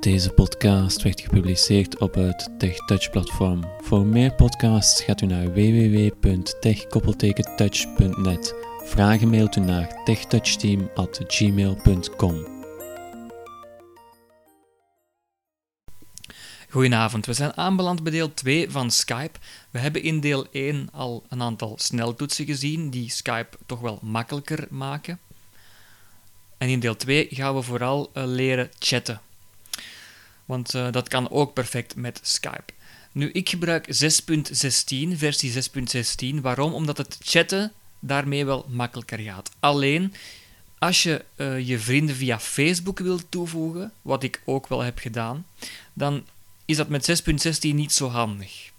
Deze podcast werd gepubliceerd op het TechTouch-platform. Voor meer podcasts gaat u naar www.tech-touch.net. Vragen mailt u naar techtouchteam.gmail.com. Goedenavond, we zijn aanbeland bij deel 2 van Skype. We hebben in deel 1 al een aantal sneltoetsen gezien die Skype toch wel makkelijker maken. En in deel 2 gaan we vooral uh, leren chatten. Want uh, dat kan ook perfect met Skype. Nu, ik gebruik 6.16, versie 6.16. Waarom? Omdat het chatten daarmee wel makkelijker gaat. Alleen, als je uh, je vrienden via Facebook wilt toevoegen, wat ik ook wel heb gedaan, dan is dat met 6.16 niet zo handig.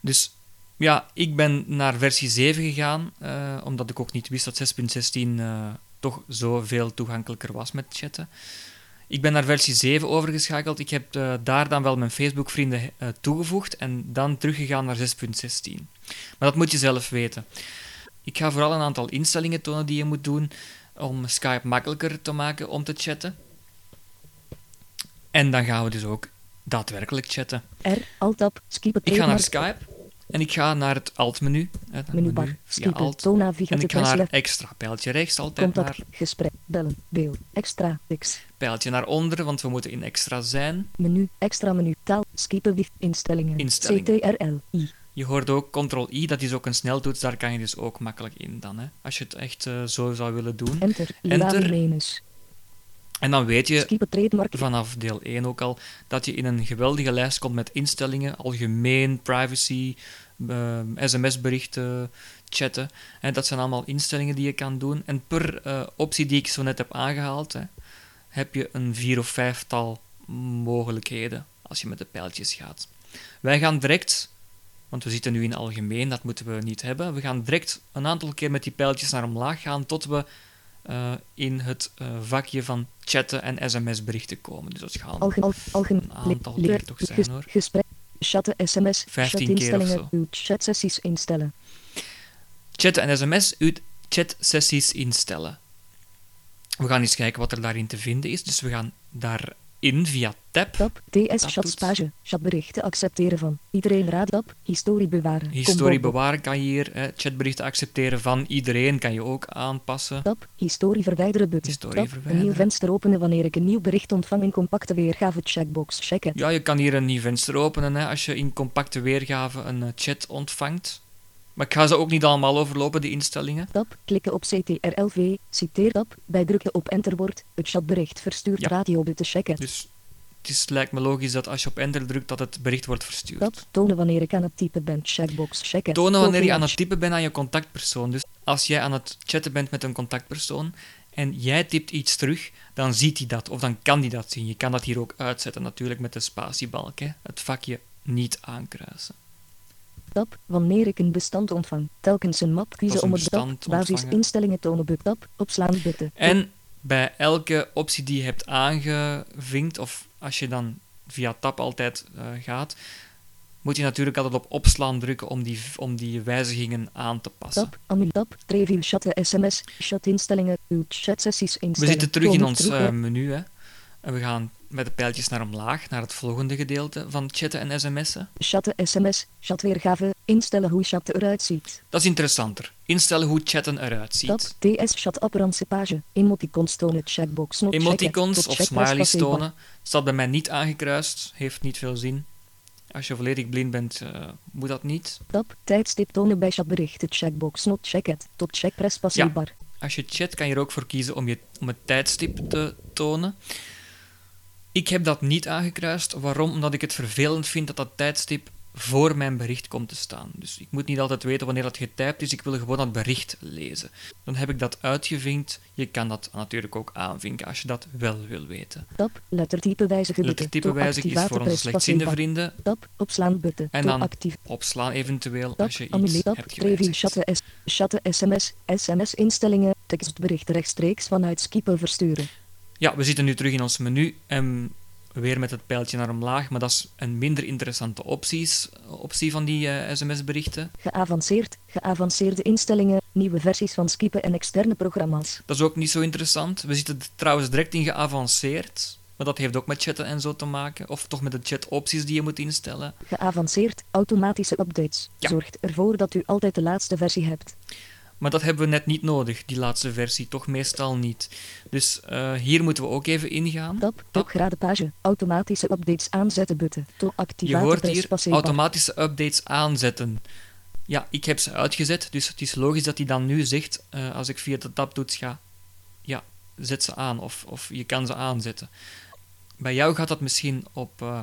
Dus ja, ik ben naar versie 7 gegaan, uh, omdat ik ook niet wist dat 6.16 uh, toch zoveel toegankelijker was met chatten. Ik ben naar versie 7 overgeschakeld. Ik heb uh, daar dan wel mijn Facebook-vrienden toegevoegd en dan teruggegaan naar 6.16. Maar dat moet je zelf weten. Ik ga vooral een aantal instellingen tonen die je moet doen om Skype makkelijker te maken om te chatten. En dan gaan we dus ook daadwerkelijk chatten. R, Alt-Tab, Skip Ik ga naar Skype en ik ga naar het Alt-menu. Menubar, menu, Skip, Alt, en ik ga naar extra. Pijltje rechts, altijd contact, naar gesprek, bellen, beeld, extra, X, pijltje naar onder, want we moeten in extra zijn. menu, extra menu, taal, skippen, instellingen, Instellingen. CTRL, I, Je hoort ook Ctrl-I, dat is ook een sneltoets, daar kan je dus ook makkelijk in dan. Hè, als je het echt eh, zo zou willen doen. enter, Enter. Enter. En dan weet je trademark, vanaf deel 1 ook al, dat je in een geweldige lijst komt met instellingen, algemeen, privacy, eh, sms-berichten, chatten. En dat zijn allemaal instellingen die je kan doen. En per eh, optie die ik zo net heb aangehaald, hè, heb je een vier of vijftal mogelijkheden als je met de pijltjes gaat. Wij gaan direct, want we zitten nu in algemeen, dat moeten we niet hebben, we gaan direct een aantal keer met die pijltjes naar omlaag gaan tot we eh, in het eh, vakje van chatten en sms-berichten komen. Dus dat gaan algemeen, al, algemeen, een aantal keer toch zijn, ges- hoor. gesprek, chatten, sms, 15 keer of zo. uw chatsessies instellen, chatten en sms, uw chatsessies instellen. We gaan eens kijken wat er daarin te vinden is. Dus we gaan daarin via tab, tab, TS, chatspage, chatberichten accepteren van, iedereen raad tab, historie bewaren, historie bewaren kan je hier, hè, chatberichten accepteren van iedereen kan je ook aanpassen. Tab, historie verwijderen button. Historie Tab, een verwijderen. nieuw venster openen wanneer ik een nieuw bericht ontvang in compacte weergave checkbox checken. Ja, je kan hier een nieuw venster openen hè, als je in compacte weergave een eh, chat ontvangt. Maar ik ga ze ook niet allemaal overlopen, die instellingen. Tab, klikken op CTRLV, citeertab, bij drukken op enter wordt het chatbericht verstuurd Ja. radio button checken. Dus het is, lijkt me logisch dat als je op enter drukt, dat het bericht wordt verstuurd. Tab, tonen wanneer ik aan het typen ben checkbox checken. Tonen wanneer je aan het typen bent aan je contactpersoon. Dus als jij aan het chatten bent met een contactpersoon en jij typt iets terug, dan ziet hij dat of dan kan hij dat zien. Je kan dat hier ook uitzetten natuurlijk met de spatiebalk. Hè. Het vakje niet aankruisen. Tab, wanneer ik een bestand ontvang, telkens een map kiezen is om een het tab, basisinstellingen tonen button. Tab, opslaan button. En bij elke optie die je hebt aangevinkt, of als je dan via tab altijd eh, gaat, moet je natuurlijk altijd op opslaan drukken om die, om die wijzigingen aan te passen. Tab, sms, chatinstellingen, uw chatsessies We zitten terug in ons eh, menu hè. En we gaan met de pijltjes naar omlaag, naar het volgende gedeelte van chatten en sms'en. Chatten sms, chatweergave, instellen hoe chat eruit ziet. Dat is interessanter. Instellen hoe chatten eruit ziet. Tab, TS chat apparance page, emoticons tonen checkbox not Emoticons checken, of smileys tonen. Staat bij mij niet aangekruist, heeft niet veel zin. Als je volledig blind bent, eh, moet dat niet. Tab, tijdstip tonen bij chatberichten checkbox not checked, tot check press passiebar. Als je chat kan je er ook voor kiezen om, je, om het tijdstip te tonen. Ik heb dat niet aangekruist. Waarom? Omdat ik het vervelend vind dat dat tijdstip voor mijn bericht komt te staan. Dus ik moet niet altijd weten wanneer dat getypt is. Ik wil gewoon dat bericht lezen. Dan heb ik dat uitgevinkt. Je kan dat natuurlijk ook aanvinken als je dat wel wil weten. Tab, lettertype wijzigen. Lettertype Tot wijzig is voor onze slechtziende vrienden. Tab, opslaan button. En dan actief. Opslaan eventueel als je iets hebt gewijzigd. chatten, S, chatten sms, sms instellingen, tekstberichten rechtstreeks vanuit Skippel versturen. Ja, we zitten nu terug in ons menu en weer met het pijltje naar omlaag, maar dat is een minder interessante opties, optie van die eh, sms-berichten. Geavanceerd, geavanceerde instellingen, nieuwe versies van Skippen en externe programma's. Dat is ook niet zo interessant. We zitten trouwens direct in geavanceerd. maar dat heeft ook met chatten en zo te maken. Of toch met de chatopties die je moet instellen. Geavanceerd automatische updates. Ja. Zorgt ervoor dat u altijd de laatste versie hebt. Maar dat hebben we net niet nodig, die laatste versie. Toch meestal niet. Dus eh, hier moeten we ook even ingaan. Tab, upgrade page. Automatische updates aanzetten button. To Je hoort hier automatische updates aanzetten. Ja, ik heb ze uitgezet, dus het is logisch dat hij dan nu zegt, eh, als ik via de tabtoets ga, ja, zet ze aan of, of je kan ze aanzetten. Bij jou gaat dat misschien op eh,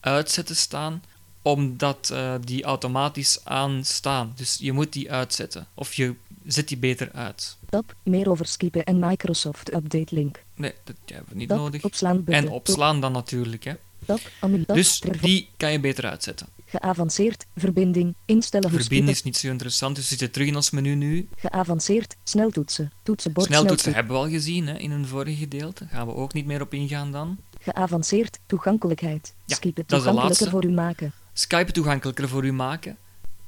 uitzetten staan, omdat die automatisch aanstaan. Dus je moet die uitzetten, of je zet die beter uit. Tab, meer over Skype en Microsoft update link. Nee, dat hebben we niet Tab, nodig. opslaan. En opslaan dan natuurlijk, hè. Tab, Dus die kan je beter uitzetten. Geavanceerd, verbinding, instellen Skype- is niet zo interessant, dus we zitten terug in ons menu nu. Geavanceerd, sneltoetsen, toetsenbord Sneltoetsen sneltoets. hebben we al gezien hè, in een vorige gedeelte. Gaan we ook niet meer op ingaan dan. Geavanceerd, toegankelijkheid. Ja, Skype toegankelijker voor u maken. Skype toegankelijker voor u maken.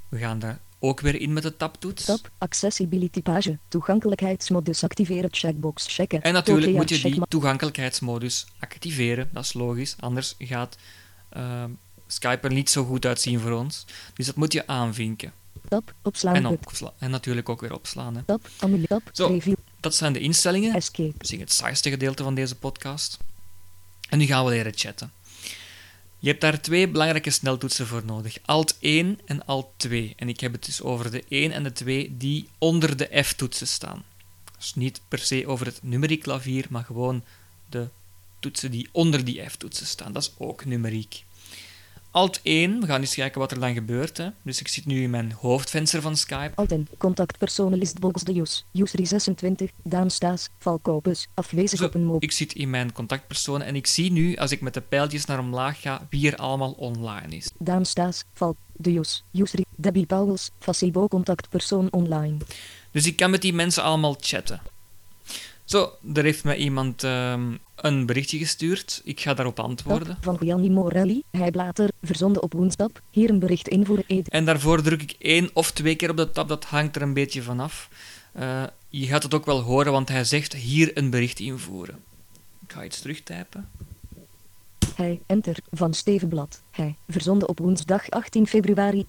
We gaan daar ook weer in met de tabtoets. Tab, accessibility page, toegankelijkheidsmodus activeren, checkbox checken. En natuurlijk moet je die toegankelijkheidsmodus activeren. Dat is logisch. Anders gaat ehm, Skype er niet zo goed uitzien voor ons. Dus dat moet je aanvinken. Tab, opslaan En, opsla- en natuurlijk ook weer opslaan. Hè. Tab, tab, Zo. review, Dat zijn de instellingen. escape. misschien het saaiste gedeelte van deze podcast. En nu gaan we leren chatten. Je hebt daar twee belangrijke sneltoetsen voor nodig: Alt 1 en Alt 2. En ik heb het dus over de 1 en de 2 die onder de F-toetsen staan. Dus niet per se over het numeriek klavier, maar gewoon de toetsen die onder die F-toetsen staan. Dat is ook numeriek. Alt 1, we gaan eens kijken wat er dan gebeurt. Hè. Dus ik zit nu in mijn hoofdvenster van Skype. Alten, contactpersonen listbox de use, user 26, Daan Staes, Valkopus, afwezig Zo, op een mobiel. ik zit in mijn contactpersonen en ik zie nu, als ik met de pijltjes naar omlaag ga, wie er allemaal online is. Daan Staes, Valk, de use, user, Debbie Pauwels, Facebook contactpersoon online. Dus ik kan met die mensen allemaal chatten. Zo, er heeft mij iemand ehm, een berichtje gestuurd. Ik ga daarop antwoorden. Van Gianni Morelli, hij later, verzonden op woensdag, hier een bericht invoeren. En daarvoor druk ik één of twee keer op de tab, dat hangt er een beetje vanaf. Eh je gaat het ook wel horen, want hij zegt hier een bericht invoeren. Ik ga iets terugtypen. Hij, enter, van Stevenblad, hij, verzonden op woensdag 18 februari,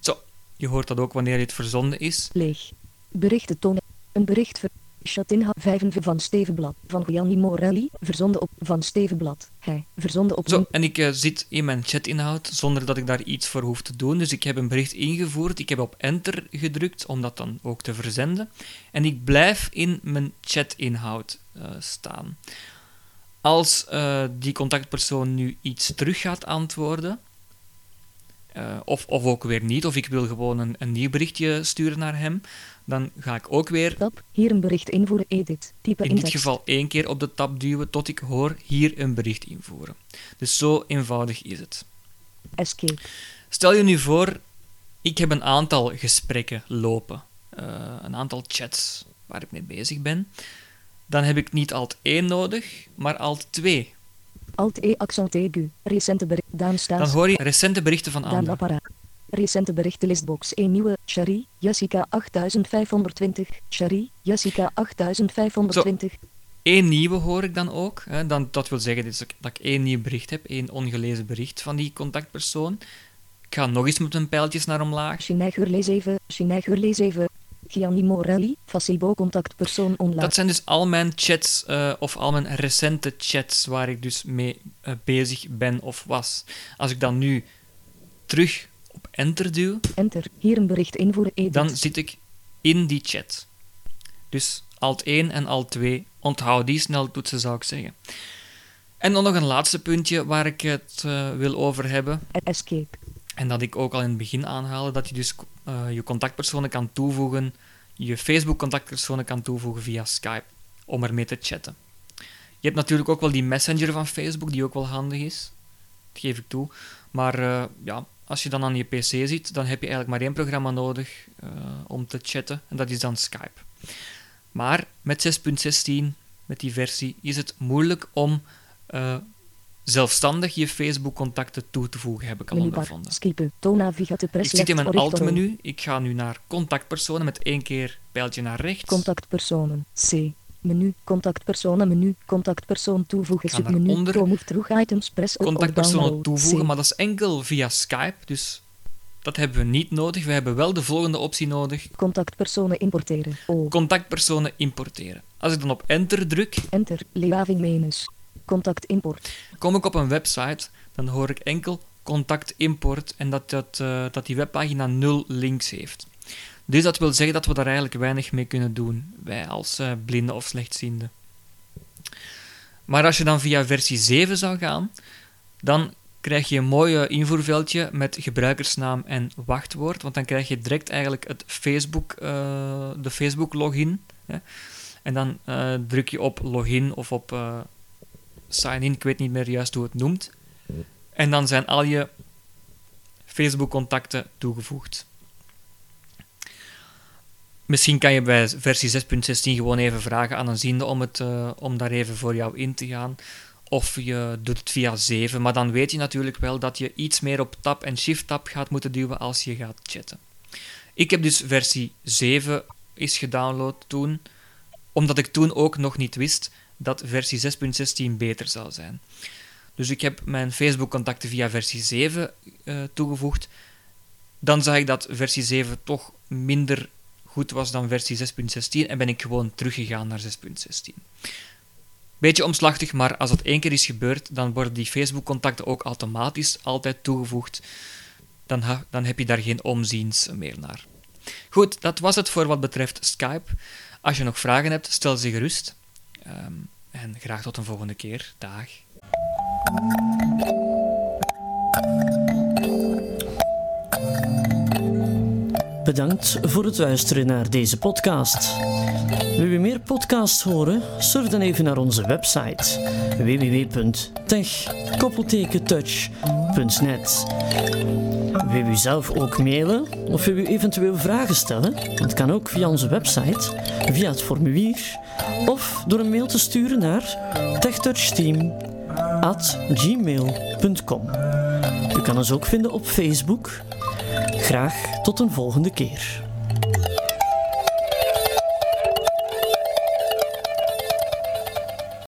Zo, je hoort dat ook wanneer dit verzonden is. leeg. Berichten tonen, een bericht ver... Chatinha 5 van Stevenblad, van Gianni Morelli, verzonden op, van Stevenblad, hij, verzonden op... Zo, en ik eh, zit in mijn chatinhoud zonder dat ik daar iets voor hoef te doen. Dus ik heb een bericht ingevoerd. Ik heb op enter gedrukt om dat dan ook te verzenden. En ik blijf in mijn chatinhoud eh, staan. Als eh, die contactpersoon nu iets terug gaat antwoorden, eh, of, of ook weer niet, of ik wil gewoon een, een nieuw berichtje sturen naar hem, dan ga ik ook weer Tab, hier een bericht invoeren edit, type in in dit geval één keer op de tab duwen tot ik hoor hier een bericht invoeren. Dus zo eenvoudig is het. Escape. Stel je nu voor, ik heb een aantal gesprekken lopen, eh, een aantal chats waar ik mee bezig ben. Dan heb ik niet alt 1 nodig, maar alt 2. Alt E accent aigu. Recente bericht. Daan Dan hoor je recente berichten van Daan. Recente berichten listbox 1 nieuwe. Shari. Jessica 8520. Shari. Jessica 8520. Eén nieuwe hoor ik dan ook. Hè. Dan, dat wil zeggen dus dat ik- één nieuw bericht heb, één ongelezen bericht van die contactpersoon. Ik ga nog eens met mijn pijltjes naar omlaag. Chineiger lees even. Chineiger lees even. Gianni Morelli. Facebook contactpersoon online. Dat zijn dus al mijn chats, eh, of al mijn recente chats waar ik dus mee eh, bezig ben of was. Als ik dan nu terug op enter duw, Enter. Hier een bericht invoeren edit. dan zit ik in die chat. Dus alt 1 en alt 2, onthoud die sneltoetsen zou ik zeggen. En dan nog een laatste puntje waar ik het eh, wil over hebben. Escape. En dat ik ook al in het begin aanhaalde, dat je dus eh, je contactpersonen kan toevoegen, je Facebook-contactpersonen kan toevoegen via Skype, om ermee te chatten. Je hebt natuurlijk ook wel die messenger van Facebook, die ook wel handig is. Dat geef ik toe. Maar eh, ja, als je dan aan je PC zit, dan heb je eigenlijk maar één programma nodig eh, om te chatten, en dat is dan Skype. Maar met 6.16, met die versie, is het moeilijk om zelfstandig je Facebook-contacten toe te voegen, heb ik al ondervonden. Skippen. Ik zit in mijn alt-menu. Ik ga nu naar contactpersonen met één keer pijltje naar rechts. Contactpersonen. C. Menu. Contactpersonen menu. Contactpersoon toevoegen. Submenu. of terug items. Press Contactpersonen toevoegen, C. maar dat is enkel via Skype, dus dat hebben we niet nodig. We hebben wel de volgende optie nodig: Contactpersonen importeren. O. contactpersonen importeren. Als ik dan op enter druk, Enter. Leaving menus. Contact import. kom ik op een website, dan hoor ik enkel contact import en dat, dat, eh, dat die webpagina nul links heeft. Dus dat wil zeggen dat we daar eigenlijk weinig mee kunnen doen, wij als eh blinden of slechtzienden. Maar als je dan via versie 7 zou gaan, dan krijg je een mooi invoerveldje met gebruikersnaam en wachtwoord, want dan krijg je direct eigenlijk het Facebook, eh, de Facebook login. En dan druk je op login of op eh, sign in, ik weet niet meer juist hoe het noemt. En dan zijn al je Facebook-contacten toegevoegd. Misschien kan je bij versie 6.16 gewoon even vragen aan een ziende om, het, eh, om daar even voor jou in te gaan. Of je doet het via 7, maar dan weet je natuurlijk wel dat je iets meer op tab en shift-tab gaat moeten duwen als je gaat chatten. Ik heb dus versie 7 is gedownload toen, omdat ik toen ook nog niet wist dat versie 6.16 beter zou zijn. Dus ik heb mijn Facebook-contacten via versie 7 eh, toegevoegd. Dan zag ik dat versie 7 toch minder goed was dan versie 6.16 en ben ik gewoon teruggegaan naar 6.16. Beetje omslachtig, maar als het één keer is gebeurd, dan worden die Facebook-contacten ook automatisch altijd toegevoegd. Dan, dan heb je daar geen omziens meer naar. Goed, dat was het voor wat betreft Skype. Als je nog vragen hebt, stel ze gerust. Ehm, en graag tot een volgende keer. Dag. Bedankt voor het luisteren naar deze podcast. Wil je meer podcasts horen? Surf dan even naar onze website www.tech-touch.net. Wil u zelf ook mailen of wil u eventueel vragen stellen? Dat kan ook via onze website, via het formulier of door een mail te sturen naar techtouchteam@gmail.com. U kan ons ook vinden op Facebook. Graag tot een volgende keer.